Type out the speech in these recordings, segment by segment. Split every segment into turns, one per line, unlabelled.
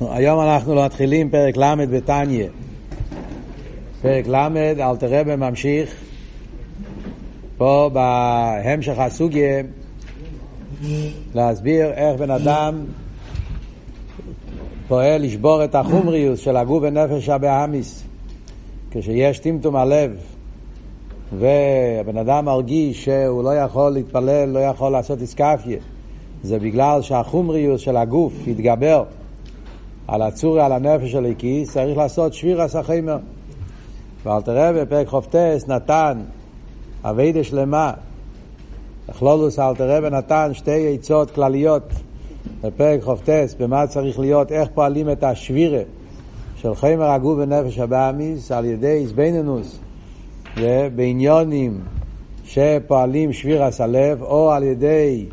היום אנחנו מתחילים פרק ל' בתניא. פרק ל', אלתר רבי ממשיך פה בהמשך הסוגיה להסביר איך בן אדם פועל לשבור את החומריוס של הגוף ונפש הבאמיס. כשיש טמטום הלב והבן אדם מרגיש שהוא לא יכול להתפלל, לא יכול לעשות איסקפיה, זה בגלל שהחומריוס של הגוף יתגבר על הצורי, על הנפש הכיס, צריך לעשות שביר הסחיימר. ואל תראה בפרק חופטס נתן אביידה שלמה, אכלולוס אל תראה נתן שתי עצות כלליות בפרק חופטס, במה צריך להיות, איך פועלים את השבירה של חיימר הגוף ונפש הבאמיס על ידי איזבנינוס בעניונים שפועלים שבירס הלב, או על ידי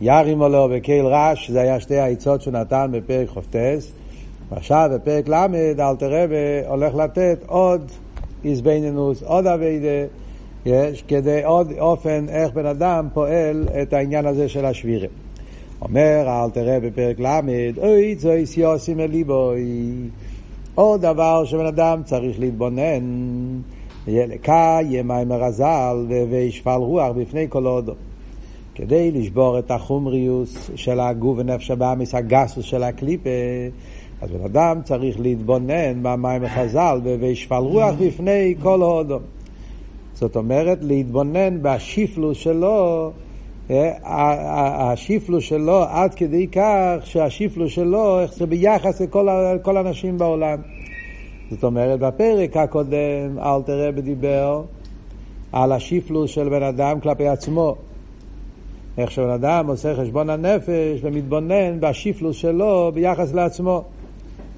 ירים עולו וקהיל רש, זה היה שתי העצות שהוא נתן בפרק חופטס. ועכשיו בפרק ל' אלתר רבי הולך לתת עוד איזבנינוס, עוד אביידה, יש, כדי עוד אופן איך בן אדם פועל את העניין הזה של השבירה. אומר אלתר רבי בפרק ל', אוי צוי סיוסים אליבוי, עוד דבר שבן אדם צריך להתבונן, ילקה מים מרזל וישפל רוח בפני כל הודו. כדי לשבור את החומריוס של הגוף ונפש הבאמיס, הגסוס של הקליפה, אז בן אדם צריך להתבונן במים החז"ל וישפל רוח בפני כל הודו. זאת אומרת, להתבונן בשיפלוס שלו, אה, השיפלוס שלו עד כדי כך שהשיפלוס שלו, איך זה ביחס לכל האנשים בעולם. זאת אומרת, בפרק הקודם אלתר רבי דיבר על השיפלוס של בן אדם כלפי עצמו. איך שבן אדם עושה חשבון הנפש ומתבונן בשיפלוס שלו ביחס לעצמו.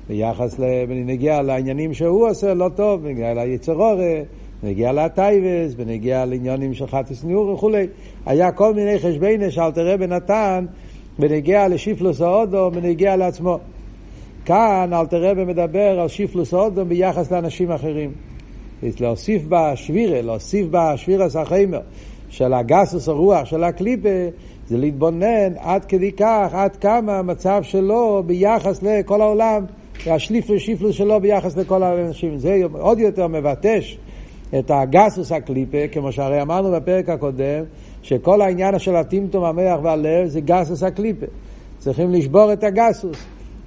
ביחס, בנגיע לעניינים שהוא עושה לא טוב, בנגיע ליצרורי, בנגיע לטייבס, בנגיע לעניינים של חטיס ניור וכולי. היה כל מיני חשביינה שאלתר רבי נתן בנגיע לשיפלוס האודו, בנגיע לעצמו. כאן אלתר רבי מדבר על שיפלוס האודו ביחס לאנשים אחרים. להוסיף בה שבירה, להוסיף בה שבירה סחיימר, של הגסוס הרוח, של הקליפה, זה להתבונן עד כדי כך, עד כמה המצב שלו ביחס לכל העולם. השליפלוס שיפלוס שלו ביחס לכל האנשים. זה עוד יותר מבטש את הגסוס הקליפה, כמו שהרי אמרנו בפרק הקודם, שכל העניין של הטמטום, המח והלב זה גסוס הקליפה. צריכים לשבור את הגסוס.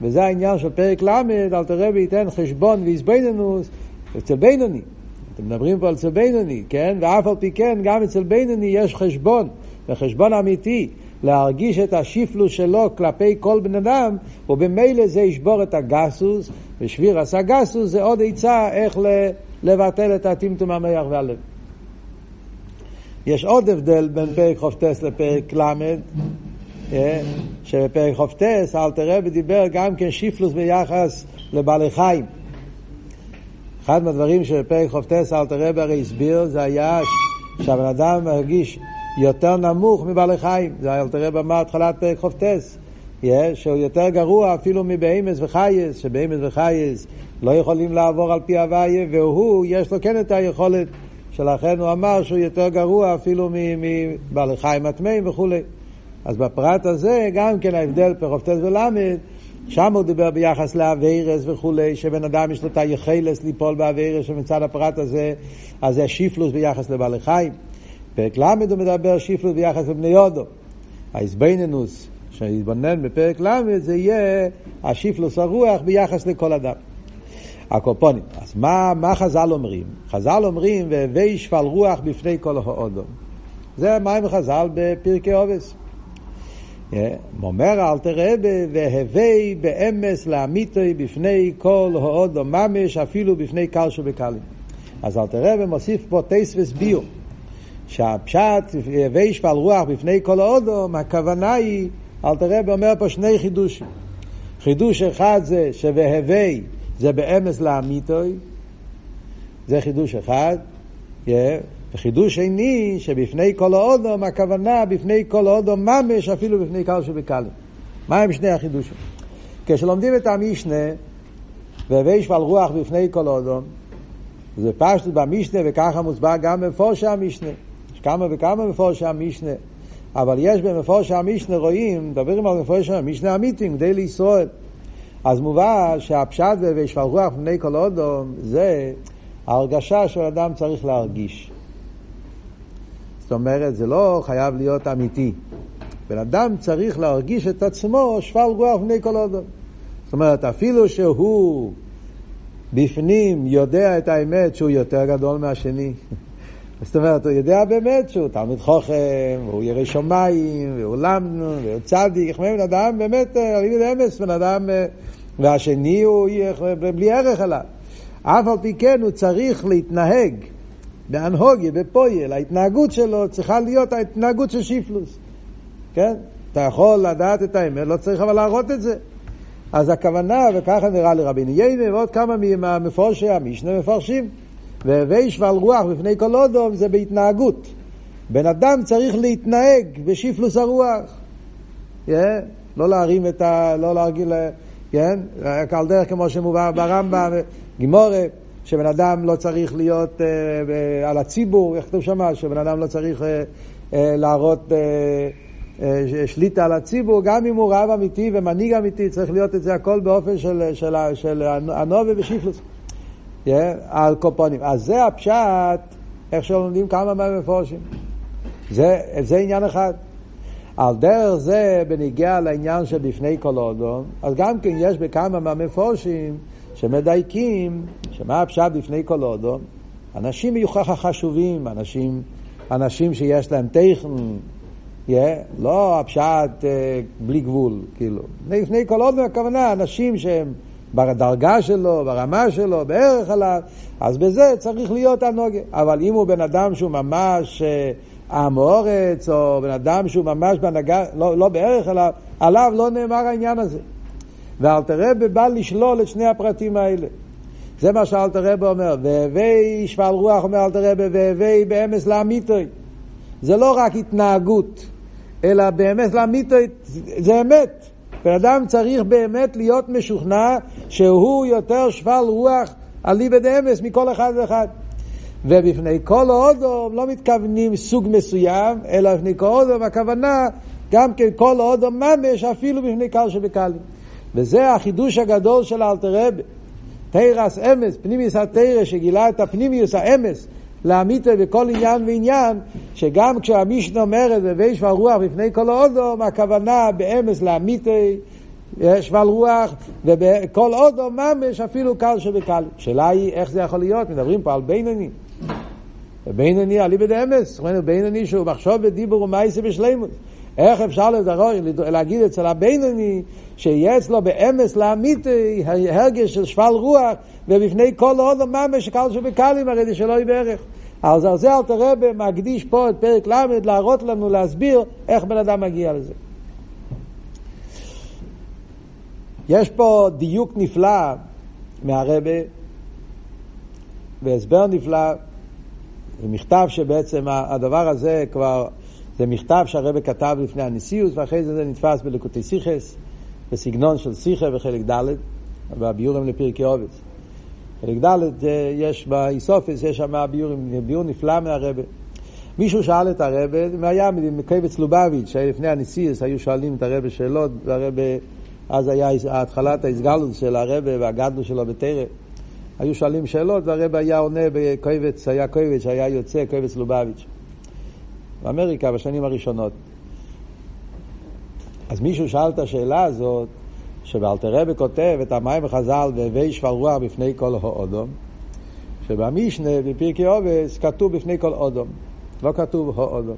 וזה העניין של פרק ל', אל תראה וייתן חשבון ויזבנינוס אצל בינוני. אתם מדברים פה על אצל בינוני, כן? ואף על פי כן, גם אצל בינוני יש חשבון, וחשבון אמיתי. להרגיש את השיפלוס שלו כלפי כל בן אדם, ובמילא זה ישבור את הגסוס, ושביר עשה גסוס זה עוד עצה איך לבטל את הטמטום המח והלב. יש עוד הבדל בין פרק חופטס לפרק ל', אה, שבפרק חופטס אלתר רבי דיבר גם כן שיפלוס ביחס לבעלי חיים. אחד מהדברים שבפרק חופטס אלתר רבי הרי הסביר זה היה שהבן אדם מרגיש יותר נמוך מבעלי חיים. זה היה רב אמר התחלת פרק חופטס. שהוא יותר גרוע אפילו מבהמס וחייס, שבהמס וחייס לא יכולים לעבור על פי הוויה, והוא, יש לו כן את היכולת, שלכן הוא אמר שהוא יותר גרוע אפילו מבעלי חיים הטמאים וכולי. אז בפרט הזה, גם כן ההבדל פרק כ"ט ול', שם הוא דיבר ביחס לעבירות וכולי, שבן אדם יש לו את היכולת ליפול באווירס, שמצד הפרט הזה, אז זה שפלות ביחס לבעלי חיים. פרק ל' הוא מדבר שפלות ביחס לבני אדם. ההתבוננות שיתבונן בפרק ל' זה יהיה השפלות הרוח ביחס לכל אדם. הקופונים. אז מה, מה חז"ל אומרים? חז"ל אומרים, והווי שפל רוח בפני כל האודום. זה מים חז"ל בפרקי עובס. אומר אל תראה והווי באמס לאמיתוי בפני כל האודום ממש, אפילו בפני קל שבקלים. אז אל תראה ומוסיף פה טייס וסביר. שהפשט וישפל רוח בפני כל האודום, הכוונה היא, אל תראה, אומר פה שני חידושים. חידוש אחד זה שווהווי זה באמס לאמיתוי, זה חידוש אחד. Yeah. וחידוש שני, שבפני כל האודום, הכוונה בפני כל האודום ממש, אפילו בפני קל שבקלים. מה הם שני החידושים? כשלומדים את המשנה, וישפל רוח בפני כל האודום, זה פשטות במשנה, וככה מוסבר גם במפורש המשנה. כמה וכמה מפורשי המשנה, אבל יש במפורשי המשנה רואים, מדברים על מפורשי המשנה המיתים, כדי לישראל. אז מובא שהפשט וישפל רוח פני כל אודום זה ההרגשה שאדם צריך להרגיש. זאת אומרת, זה לא חייב להיות אמיתי. בן אדם צריך להרגיש את עצמו שפל רוח פני כל אודום. זאת אומרת, אפילו שהוא בפנים יודע את האמת שהוא יותר גדול מהשני. זאת אומרת, הוא יודע באמת שהוא תלמיד חוכם, והוא ירא שמיים, והוא למנו, והוא צדיק, בן אדם באמת, אליבד אמס, בן אדם, והשני הוא בלי ערך אליו. אף על פי כן הוא צריך להתנהג באנהוגיה, בפויל, ההתנהגות שלו צריכה להיות ההתנהגות של שיפלוס. כן? אתה יכול לדעת את האמת, לא צריך אבל להראות את זה. אז הכוונה, וככה נראה לרבינו יינה, ועוד כמה מהמפורשי המשנה מפרשים. והווי שבל רוח בפני כל אודום זה בהתנהגות. בן אדם צריך להתנהג בשיפלוס הרוח. Yeah, לא להרים את ה... לא להרגיל... כן? רק על דרך כמו שמובא ברמב"ם, גימורה, שבן אדם לא צריך להיות uh, על הציבור, איך כתוב שם? שבן אדם לא צריך uh, uh, להראות... Uh, שליטה על הציבור, גם אם הוא רב אמיתי ומנהיג אמיתי, צריך להיות את זה הכל באופן של, של, של הנובה ושיפלוס. Yeah, על קופונים. אז זה הפשט, איך שלומדים כמה מהמפורשים. זה, זה עניין אחד. על דרך זה, בניגיע לעניין שבפני כל אודום, אז גם כן יש בכמה מהמפורשים שמדייקים שמה הפשט בפני כל אודום. אנשים מיוחד חשובים, אנשים, אנשים שיש להם טכן, yeah, לא הפשט uh, בלי גבול, כאילו. לפני כל עוד הכוונה, אנשים שהם בדרגה שלו, ברמה שלו, בערך עליו, אז בזה צריך להיות הנוגה. אבל אם הוא בן אדם שהוא ממש uh, עם אורץ, או בן אדם שהוא ממש בהנהגה, לא, לא בערך עליו, עליו לא נאמר העניין הזה. ואלתרבה בא לשלול את שני הפרטים האלה. זה מה שאלתרבה אומר, והווי שפל רוח אומר אלתרבה, והווי באמס לאמיתוי. זה לא רק התנהגות. אלא באמת לאמיתו, זה אמת. בן אדם צריך באמת להיות משוכנע שהוא יותר שפל רוח על ליבד אמס מכל אחד ואחד. ובפני כל אודום לא מתכוונים סוג מסוים, אלא בפני כל אודום הכוונה גם כן כל אודום ממש אפילו בפני קל שבקלים. וזה החידוש הגדול של אלתרבה. תרס אמס, פנימיוס התרס שגילה את הפנימיוס האמס לאמיתה בכל עניין ועניין, שגם כשהמישנה אומרת בבי שבל רוח בפני כל אודום, הכוונה באמס לאמיתה שבל רוח, ובכל אודום ממש אפילו קל שבקל. השאלה היא איך זה יכול להיות, מדברים פה על בינוני. בינוני על איבד אמס, בינוני שהוא מחשוב ודיבור ומייסה בשלימות. איך אפשר לדרור, להגיד אצל הבינוני שיהיה אצלו באמס לאמיתי הרגש של שפל רוח ובפני כל עוד ממש קל שבקלים הרי זה שלא יהיה בערך. אז על זה אלתר רבה מקדיש פה את פרק ל' להראות לנו, להסביר איך בן אדם מגיע לזה. יש פה דיוק נפלא מהרבה והסבר נפלא, זה מכתב שבעצם הדבר הזה כבר זה מכתב שהרבא כתב לפני הנשיאות, ואחרי זה זה נתפס בלקוטי סיכס, בסגנון של סיכה וחלק ד', בביורים לפרקי עובץ. חלק ד' יש באיסופס, יש שם ביורים, ביור נפלא מהרבא. מישהו שאל את הרבא, והיה מקייבץ לובביץ', שהיה לפני הנשיאות, היו שואלים את הרבא שאלות, והרבא, אז היה התחלת ההסגלות של הרבא והגדלו שלו בתרא. היו שואלים שאלות, והרבא היה עונה בקייבץ, היה קייבץ שהיה יוצא, קייבץ לובביץ'. באמריקה בשנים הראשונות. אז מישהו שאל את השאלה הזאת, שבאלתרבה כותב את המים בחז"ל והווי שפל רוח בפני כל האודום, שבמשנה בפרקי עובס כתוב בפני כל אודום, לא כתוב האודום.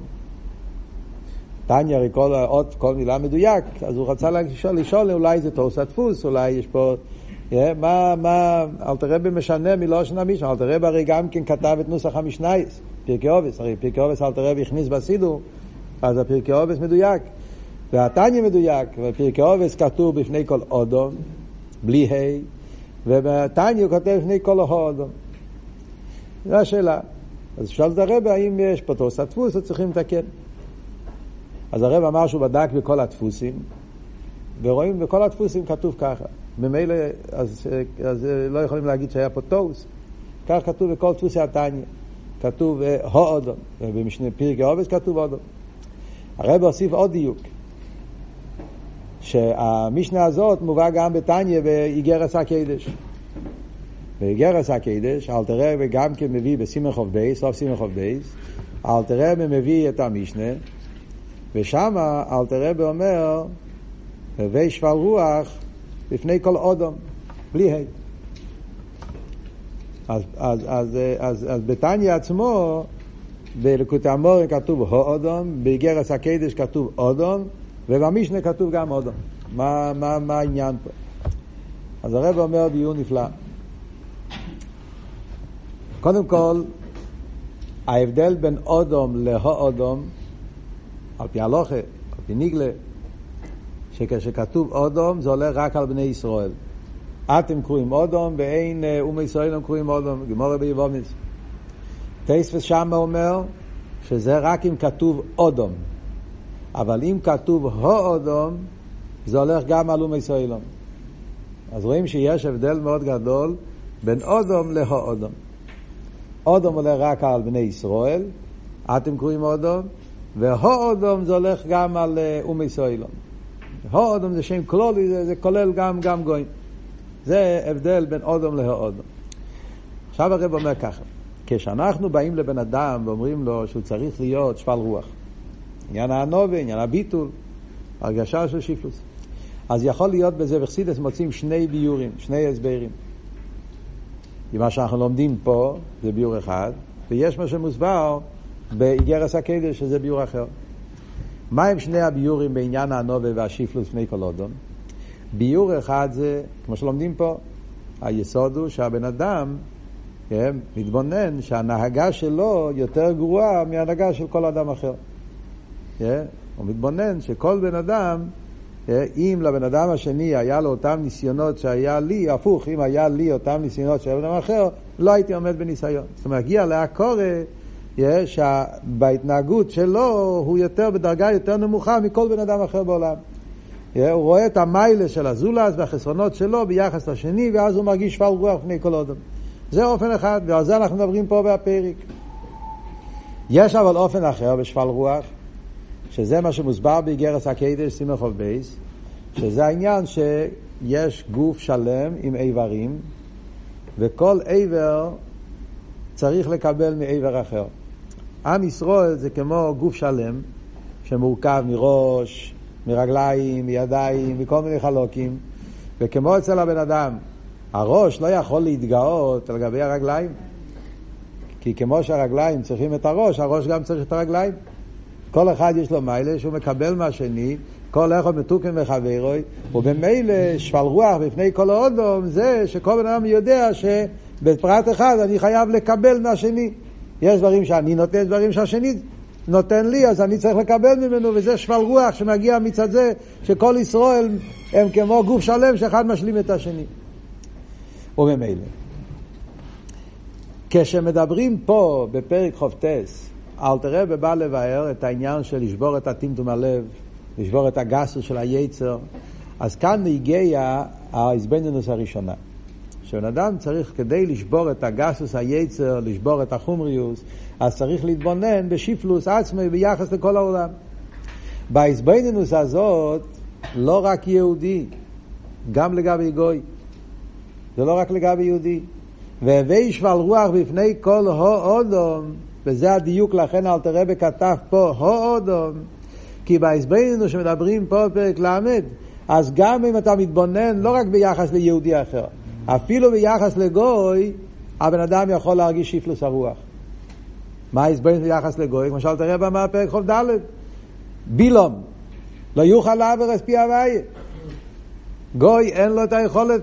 טניה הרי כל, עוד, כל מילה מדויק, אז הוא רצה לשאול, לשאול אולי זה תורס הדפוס, אולי יש פה... Yeah, מה, מה, אלתרבה משנה מלושן המשנה, אלתרבה הרי גם כן כתב את נוסח המשנייס. פרקי אובס, הרי פרקי אובס אל תראה והכניס בסידור, אז הפרקי אובס מדויק. והתניא מדויק, בפרקי אובס כתוב בפני כל אודום, בלי ה', ובתניא הוא כותב בפני כל אודום. זו השאלה. אז שאל את הרב האם יש פה תוס הדפוס או צריכים לתקן. אז הרב אמר שהוא בדק בכל הדפוסים, ורואים בכל הדפוסים כתוב ככה. ממילא, אז, אז לא יכולים להגיד שהיה פה טוס. כך כתוב בכל דפוסי התניא. כתוב האדם, ובמשנה פרקי עובס כתוב האדם. הרב הוסיף עוד דיוק. שהמשנה הזאת מובא גם בתניא באגרת הקודש. באגרת הקודש, אלטער רבי גם כן מביא בסימן כ"ב, סוף סימן כ"ב, אלטער רבי מביא את המשנה, ושם אלטער רבי אומר, הווי שפל רוח לפני כל אדם, בלי ה'. אז, אז, אז, אז, אז בתניא עצמו, בלקוטי המורן כתוב הודום, באיגרס הקדש כתוב אודום, ובמשנה כתוב גם אודום. מה, מה, מה העניין פה? אז הרב אומר ביור נפלא. קודם כל, ההבדל בין אודום להאודום, על פי הלוכה, על פי ניגלה, שכשכתוב אודום זה הולך רק על בני ישראל. אתם קרואים אודום ואין אה, אומי ישראלים קרואים אודום, גמורה ביבומיס. טייספס שם אומר שזה רק אם כתוב אודום. אבל אם כתוב הו-אודום, זה הולך גם על אומי ישראלים. אז רואים שיש הבדל מאוד גדול בין אודום להו-אודום. אודום הולך רק על בני ישראל, אתם קוראים אודום, והו-אודום זה הולך גם על אה, אומי ישראלים. הו-אודום זה שם כלולי, זה, זה כולל גם, גם גויים. זה הבדל בין אודום להאודום. עכשיו הרב אומר ככה, כשאנחנו באים לבן אדם ואומרים לו שהוא צריך להיות שפל רוח, עניין הנובה, עניין הביטול, הרגשה של שיפלוס. אז יכול להיות בזה, וחסידס מוצאים שני ביורים, שני הסברים. מה שאנחנו לומדים פה זה ביור אחד, ויש מה שמוסבר באיגרס הקדש שזה ביור אחר. מה הם שני הביורים בעניין הנובה והשיפלוס לפני כל אודום? ביור אחד זה, כמו שלומדים פה, היסוד הוא שהבן אדם כן, מתבונן שההנהגה שלו יותר גרועה מההנהגה של כל אדם אחר. כן? הוא מתבונן שכל בן אדם, כן, אם לבן אדם השני היה לו אותם ניסיונות שהיה לי, הפוך, אם היה לי אותם ניסיונות שהיה לבן אדם אחר, לא הייתי עומד בניסיון. זאת אומרת, הגיע להכרה כאן, שבהתנהגות שלו הוא יותר בדרגה יותר נמוכה מכל בן אדם אחר בעולם. הוא רואה את המעלה של הזולת והחסרונות שלו ביחס לשני, ואז הוא מרגיש שפל רוח לפני כל אדם. זה אופן אחד, ועל זה אנחנו מדברים פה בפרק. יש אבל אופן אחר בשפל רוח, שזה מה שמוסבר באגרת הקודש, סימן כ"ב, שזה העניין שיש גוף שלם עם איברים, וכל איבר צריך לקבל מאיבר אחר. עם ישראל זה כמו גוף שלם, שמורכב מראש, מרגליים, מידיים, מכל מיני חלוקים, וכמו אצל הבן אדם, הראש לא יכול להתגאות על גבי הרגליים, כי כמו שהרגליים צריכים את הראש, הראש גם צריך את הרגליים. כל אחד יש לו מיילה שהוא מקבל מהשני, כל אחד מתוקן מחברוי, ובמילא שפל רוח בפני כל האודום זה שכל בן אדם יודע שבפרט אחד אני חייב לקבל מהשני. יש דברים שאני נותן, דברים שהשני נותן לי, אז אני צריך לקבל ממנו, וזה שפל רוח שמגיע מצד זה שכל ישראל הם כמו גוף שלם שאחד משלים את השני. וממילא. כשמדברים פה בפרק חופטס, אלתר רבי בא לבאר את העניין של לשבור את הטמטום הלב, לשבור את הגסוס של היצר, אז כאן הגיע ההזבנינוס הראשונה. שבן אדם צריך, כדי לשבור את הגסוס היצר, לשבור את החומריוס, אז צריך להתבונן בשיפלוס עצמי ביחס לכל העולם. בהזבנינוס הזאת, לא רק יהודי, גם לגבי גוי. זה לא רק לגבי יהודי. והווי שבל רוח בפני כל הו-אודום, וזה הדיוק לכן אלתר רבי כתב פה הו-אודום, כי בהסברנו שמדברים פה בפרק ל', אז גם אם אתה מתבונן לא רק ביחס ליהודי אחר, אפילו ביחס לגוי, הבן אדם יכול להרגיש שיפלוס הרוח. מה ההסברנו ביחס לגוי? כמו שאלתר רבי אמר בפרק ח"ד, בילום, לא יוכל לעבר פי הוויה. גוי אין לו את היכולת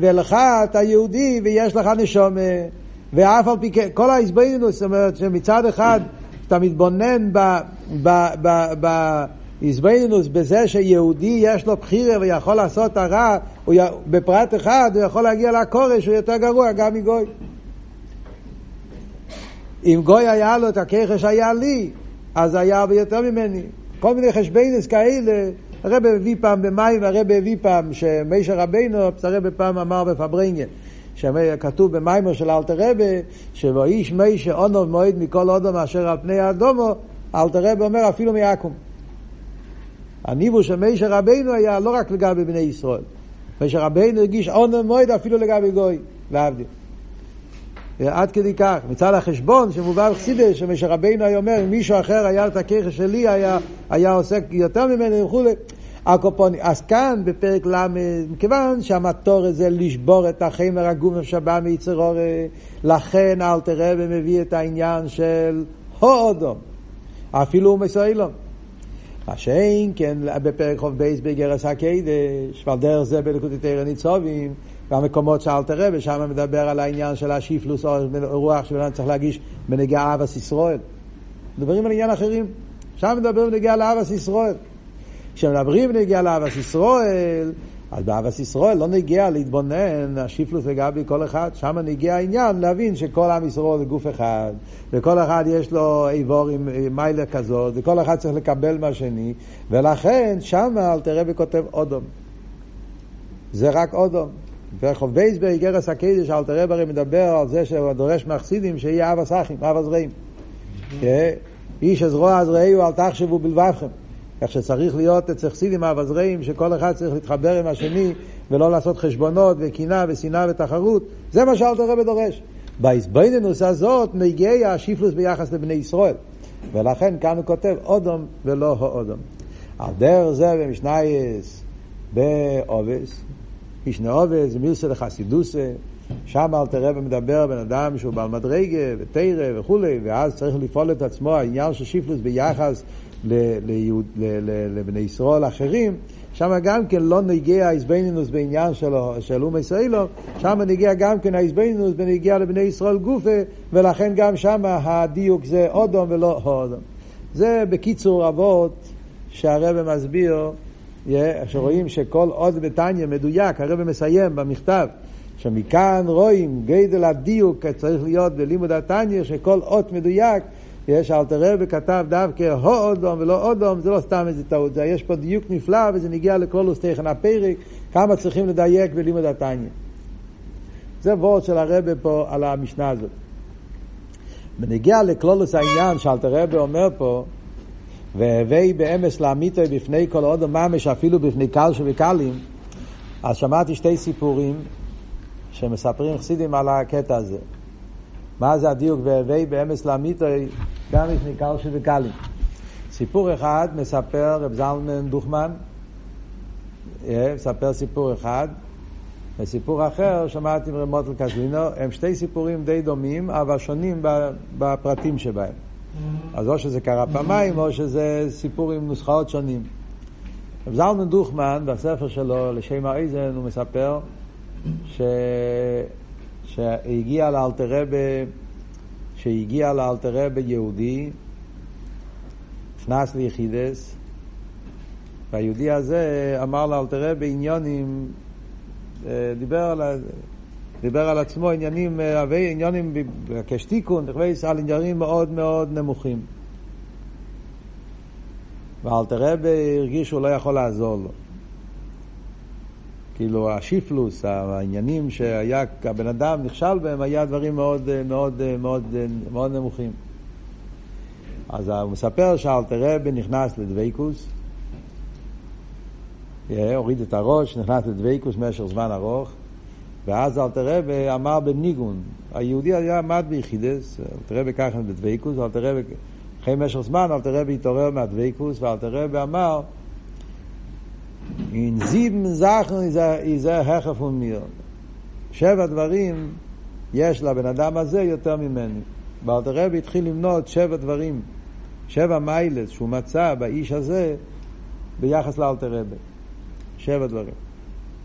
ולך אתה יהודי ויש לך נשומה, ואף על פי כן, כל ההסבינוס, זאת אומרת שמצד אחד אתה מתבונן בהסבינוס בזה שיהודי יש לו בחירה ויכול לעשות הרע, בפרט אחד הוא יכול להגיע לכורש, הוא יותר גרוע גם מגוי. אם גוי היה לו את הככר שהיה לי, אז היה הרבה יותר ממני. כל מיני חשבינס כאלה הרב הביא פעם במים, הרב הביא פעם שמישר רבינו, הרב פעם אמר בפברנגן, שכתוב במיימר של אלתר רבה, שבאיש מישה אונו מועד מכל אודום אשר על פני האדומו, אלתר רבה אומר אפילו מעכו"ם. הניבו של מישר רבינו היה לא רק לגבי בני ישראל. מישר רבינו הרגיש עונר מועד אפילו לגבי גוי, להבדיל. עד כדי כך, מצד החשבון שמובא בחסידס, שמשה רבינו היה אומר, אם מישהו אחר היה את הכיכה שלי, היה, היה עוסק יותר ממנו וכולי. הקופוני. אז כאן בפרק ל', מכיוון שהמטור הזה לשבור את החמר הגוף שבא מיצר אור, לכן אל תראה ומביא את העניין של הודום, אפילו הוא מסוילום. מה שאין כן בפרק חוב בייס בגרס הקדש, ועל דרך זה בלקוטי תרא ניצובים, והמקומות שאל תראה, ושם מדבר על העניין של השיפלוס רוח שבן צריך להגיש בנגיעה אבס ישראל. מדברים על עניין אחרים, שם מדברים בנגיעה לאבס ישראל. כשמדברים בנגיעה לאבס ישראל, אז באבס ישראל לא נגיע להתבונן, השיפלוס לגבי כל אחד, שם נגיע העניין להבין שכל עם ישראל זה גוף אחד, וכל אחד יש לו איבור עם מיילה כזאת, וכל אחד צריך לקבל מהשני, ולכן שם אל תראה וכותב אודום. זה רק אודום. וחוב בייס באיגרס הקדש, אל תראה ברי מדבר על זה שהוא דורש מהחסידים שיהיה אבא סחים, אבא זרעים. איש הזרוע הזרעי אל תחשבו בלבבכם. כך שצריך להיות אצל חסידים אבא זרעים, שכל אחד צריך להתחבר עם השני ולא לעשות חשבונות וקנאה ושנאה ותחרות. זה מה שאל תראה דורש. בהסביננוס הזאת מגיע השיפלוס ביחס לבני ישראל. ולכן כאן הוא כותב אודום ולא האודום. על דרך זה במשנייס בעובס, משנה עובד, זה מילסה לחסידוסה, שם אל תראה ומדבר בן אדם שהוא בעל מדרגה ותרא וכולי, ואז צריך לפעול את עצמו, העניין של שיפלוס ביחס ליהוד, לבני ישראל אחרים, שם גם כן לא נגיע האיזבנינוס בעניין שלו, של אומי ישראלו, שם נגיע גם כן האיזבנינוס בנגיע לבני ישראל גופה, ולכן גם שם הדיוק זה אודום ולא אודום. זה בקיצור רבות שהרבא מסביר שרואים שכל עוד בתניא מדויק, הרב מסיים במכתב, שמכאן רואים גדל הדיוק צריך להיות בלימוד התניא, שכל אות מדויק, יש אלתר רבי כתב דווקא הו אודום ולא אודום, זה לא סתם איזה טעות, זה יש פה דיוק נפלא וזה נגיע לקולוס תכן הפרק, כמה צריכים לדייק בלימוד התניא. זה וורד של הרבי פה על המשנה הזאת. בנגיע לקלולוס העניין שאלתר רבי אומר פה, והווי באמס לאמיתו בפני כל עוד ממש אפילו בפני קל שבקלים אז שמעתי שתי סיפורים שמספרים חסידים על הקטע הזה מה זה הדיוק והווי באמס לאמיתו גם בפני קל שבקלים סיפור אחד מספר רב זלמן דוכמן מספר סיפור אחד. וסיפור אחר שמעתי מרמות קזלינו הם שתי סיפורים די דומים אבל שונים בפרטים שבהם. אז או שזה קרה פעמיים, או שזה סיפור עם נוסחאות שונים. רב זלמן דוכמן, בספר שלו, לשם האיזן, הוא מספר ש... שהגיע לאלתרבה, שהגיע לאלתרבה יהודי, נכנס ליחידס, והיהודי הזה אמר לאלתרבה עניונים, דיבר על... דיבר על עצמו עניינים, אה, עניינים כשתיקון, על עניינים מאוד מאוד נמוכים. ואלתר רבי הרגיש שהוא לא יכול לעזור לו. כאילו השיפלוס, העניינים שהיה, הבן אדם נכשל בהם, היה דברים מאוד מאוד מאוד מאוד נמוכים. אז הוא מספר שאלתר רבי נכנס לדבייקוס, אה, הוריד את הראש, נכנס לדבייקוס במשך זמן ארוך, ואז אלתר רבי אמר בניגון, היהודי היה עמד ביחידס, אלתר רבי ככה בדוויקוס, אלתר רבי, אחרי משך זמן אלתר רבי התעורר מהדוויקוס, ואלתר רבי אמר, אין זיבן זכן איזה החף ומיר. שבע דברים יש לבן אדם הזה יותר ממני. ואלתר רבי התחיל למנות שבע דברים, שבע מיילס שהוא מצא באיש הזה ביחס לאלתר רבי. שבע דברים.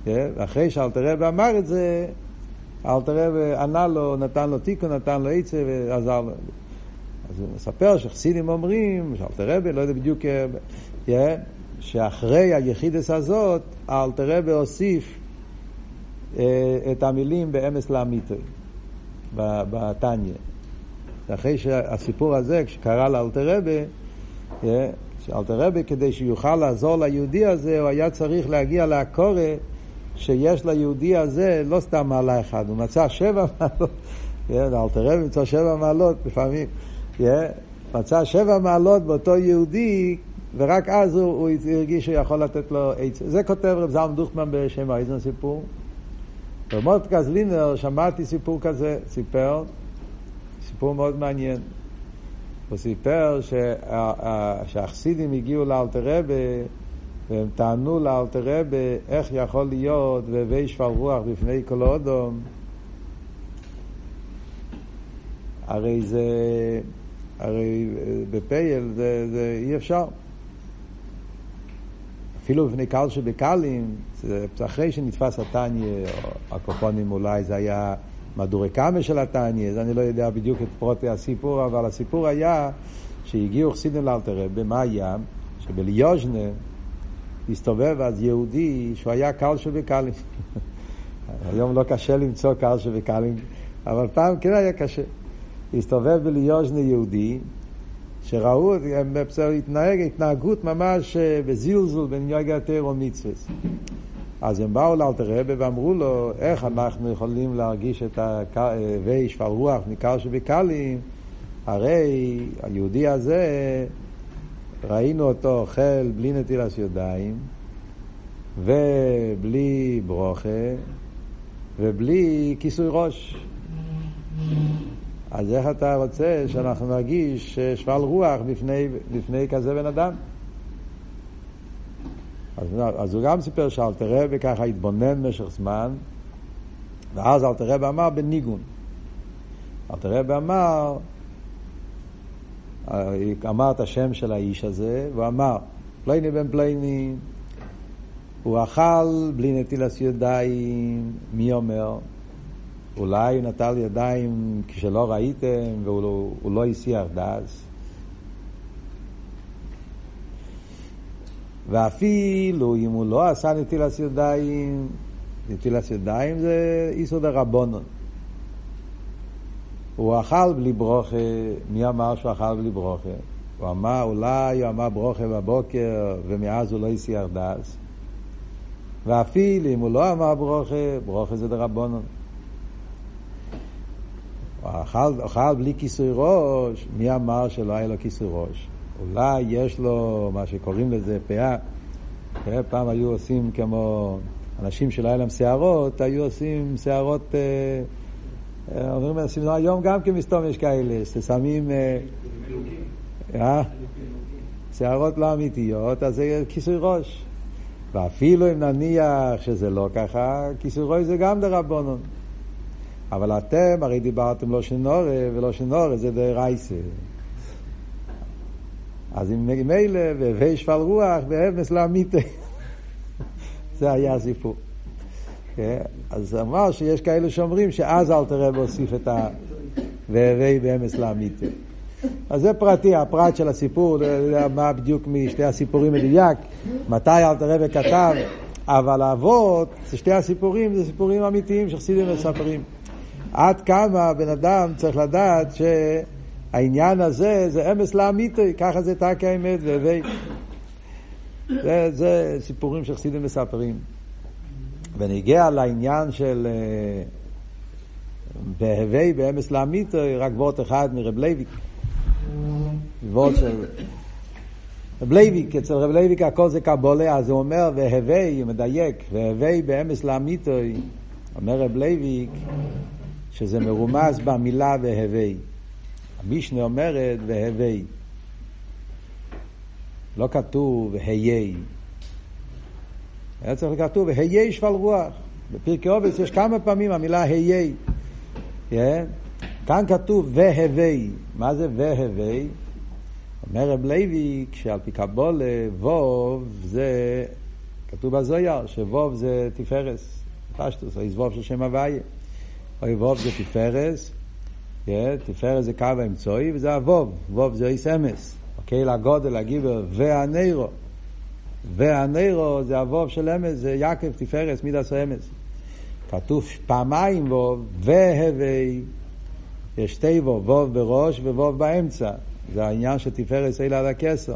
כן? ואחרי שאלתר רבי אמר את זה, אלתר רבי ענה לו, נתן לו תיקון, נתן לו עצה ועזר לו. אז הוא מספר שחסידים אומרים, שאלתר רבי, לא יודע בדיוק, כן? שאחרי היחידס הזאת, אלתר רבי הוסיף אה, את המילים באמס לאמיתוי, בתניא. אחרי שהסיפור הזה, כשקרה לאלתר רבי, שאלתר רבי, כדי שיוכל לעזור ליהודי הזה, הוא היה צריך להגיע לקורא שיש ליהודי הזה לא סתם מעלה אחד, הוא מצא שבע מעלות, אלתר רבי מצא שבע מעלות לפעמים, מצא שבע מעלות באותו יהודי ורק אז הוא, הוא הרגיש שהוא יכול לתת לו עצה. זה כותב רב זלמן דוכמן בשם האיזן סיפור. ומורטקס לינר, שמעתי סיפור כזה, סיפר, סיפור מאוד מעניין. הוא סיפר שהחסידים הגיעו לאלתר רבה והם טענו לאלתר רבה איך יכול להיות והווי שפל רוח בפני כל אודום הרי זה, הרי בפייל זה, זה אי אפשר. אפילו בפני קהל שבקהלים, אחרי שנתפס התניא, או הקופונים אולי זה היה מהדורי קאמה של התניא, אני לא יודע בדיוק את פרוטי הסיפור, אבל הסיפור היה שהגיעו חסידים לאלתר רבי, מה היה? שבליוז'נה הסתובב אז יהודי שהוא היה קהל שבקהלים. היום לא קשה למצוא קהל שבקהלים, אבל פעם כן היה קשה. הסתובב בליוז'נה יהודי, שראו, התנהג התנהגות ממש אה, בזלזול בין יוגע תירו מצווה. אז הם באו לאלתר רבי ואמרו לו, איך אנחנו יכולים להרגיש את הווי שפל רוח ניכר שבקלים? הרי היהודי הזה, ראינו אותו אוכל בלי נטילת ידיים, ובלי ברוכה, ובלי כיסוי ראש. אז איך אתה רוצה שאנחנו נרגיש שפל רוח בפני, בפני כזה בן אדם? אז, אז הוא גם סיפר שאלתר רבי ככה התבונן במשך זמן, ואז אלתר רבי אמר בניגון. אלתר רבי אמר, אמר את השם של האיש הזה, והוא אמר, פלייני בן פלייני, הוא אכל בלי נטילת ידיים, מי אומר? אולי הוא נטל ידיים כשלא ראיתם והוא לא, לא הסיח דס. ואפילו אם הוא לא עשה נטילת ידיים, נטילת ידיים זה איסור דרבנון. הוא אכל בלי ברוכה, מי אמר שהוא אכל בלי ברוכה? הוא אמר, אולי הוא אמר ברוכה בבוקר ומאז הוא לא הסיח דס. ואפילו אם הוא לא אמר ברוכה, ברוכה זה דרבנון. אכל, אכל בלי כיסוי ראש, מי אמר שלא היה לו כיסוי ראש? אולי יש לו מה שקוראים לזה פאה. פעם היו עושים כמו אנשים שלא היה להם שערות, היו עושים שערות, אה, אה, אומרים עושים היום גם כמסתום יש כאלה, ששמים... אה, שערות לא אמיתיות, אז זה כיסוי ראש. ואפילו אם נניח שזה לא ככה, כיסוי ראש זה גם דרבנון. אבל אתם הרי דיברתם לא שנורא, ולא שנורא זה דרייסה. אז אם מילא, והווי שפל רוח, ואמס לאמיתה. זה היה הסיפור. כן? אז אמר שיש כאלה שאומרים שאז אל תראה והוסיף את ה... והווי באמס לאמיתה. אז זה פרטי, הפרט של הסיפור, לא מה בדיוק משתי הסיפורים מדויק, מתי אל תראה וכתב, אבל האבות, שתי הסיפורים זה סיפורים אמיתיים שחסידים מספרים. עד כמה בן אדם צריך לדעת ש... העניין הזה זה אמס לאמיתי, ככה זה תקי האמת והווי. זה, זה סיפורים שחסידים מספרים. ונגיע לעניין של בהווי באמת לאמיתי, רק וואָרט אחד מרב לייביק. וואָרט של... רב לייביק, אצל רב לייביק הכל זה קבלה, אז הוא אומר והווי, מדייק, והווי באמת לאמיתי, אומר רב לייביק, שזה מרומז במילה והווי. המשנה אומרת והווי. לא כתוב הווי. היה צריך לכתוב והיי שפל רוח. בפרקי עובס יש כמה פעמים המילה היי. Yeah. כאן כתוב והווי. מה זה והווי? אומר רב לוי, כשעל פי קבולה, ווב זה, כתוב בזויר, שווב זה תפארס, פשטוס, או איזבוב של שם הוויה. או ווב זה תפארס, תפארת זה קו האמצעי וזה הווב, ווב זה איס אמס, הקהיל הגודל, הגיבר והנרו. והנרו זה הווב של אמס, זה יעקב תפארת מידס אמס. כתוב פעמיים ווב והווי, יש שתי ווב, ווב בראש וווב באמצע. זה העניין של תפארת סיילה על הכסר.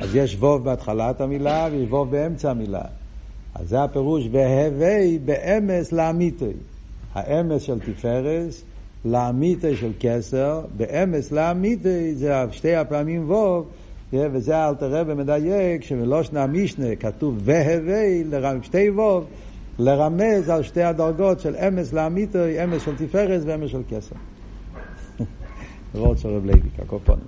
אז יש ווב בהתחלת המילה ויש ווב באמצע המילה. אז זה הפירוש והווי באמס לאמיתוי. האמס של תפארס, לאמיתה של כסר, באמס לאמיתה זה שתי הפעמים ווב, וזה אלתר רבי מדייק שבלושן המשנה כתוב והווי שתי ווב לרמז על שתי הדרגות של אמס לאמיתוי, אמס של תפארס ואמס של כסר. רואות של רב לוי, כקופון.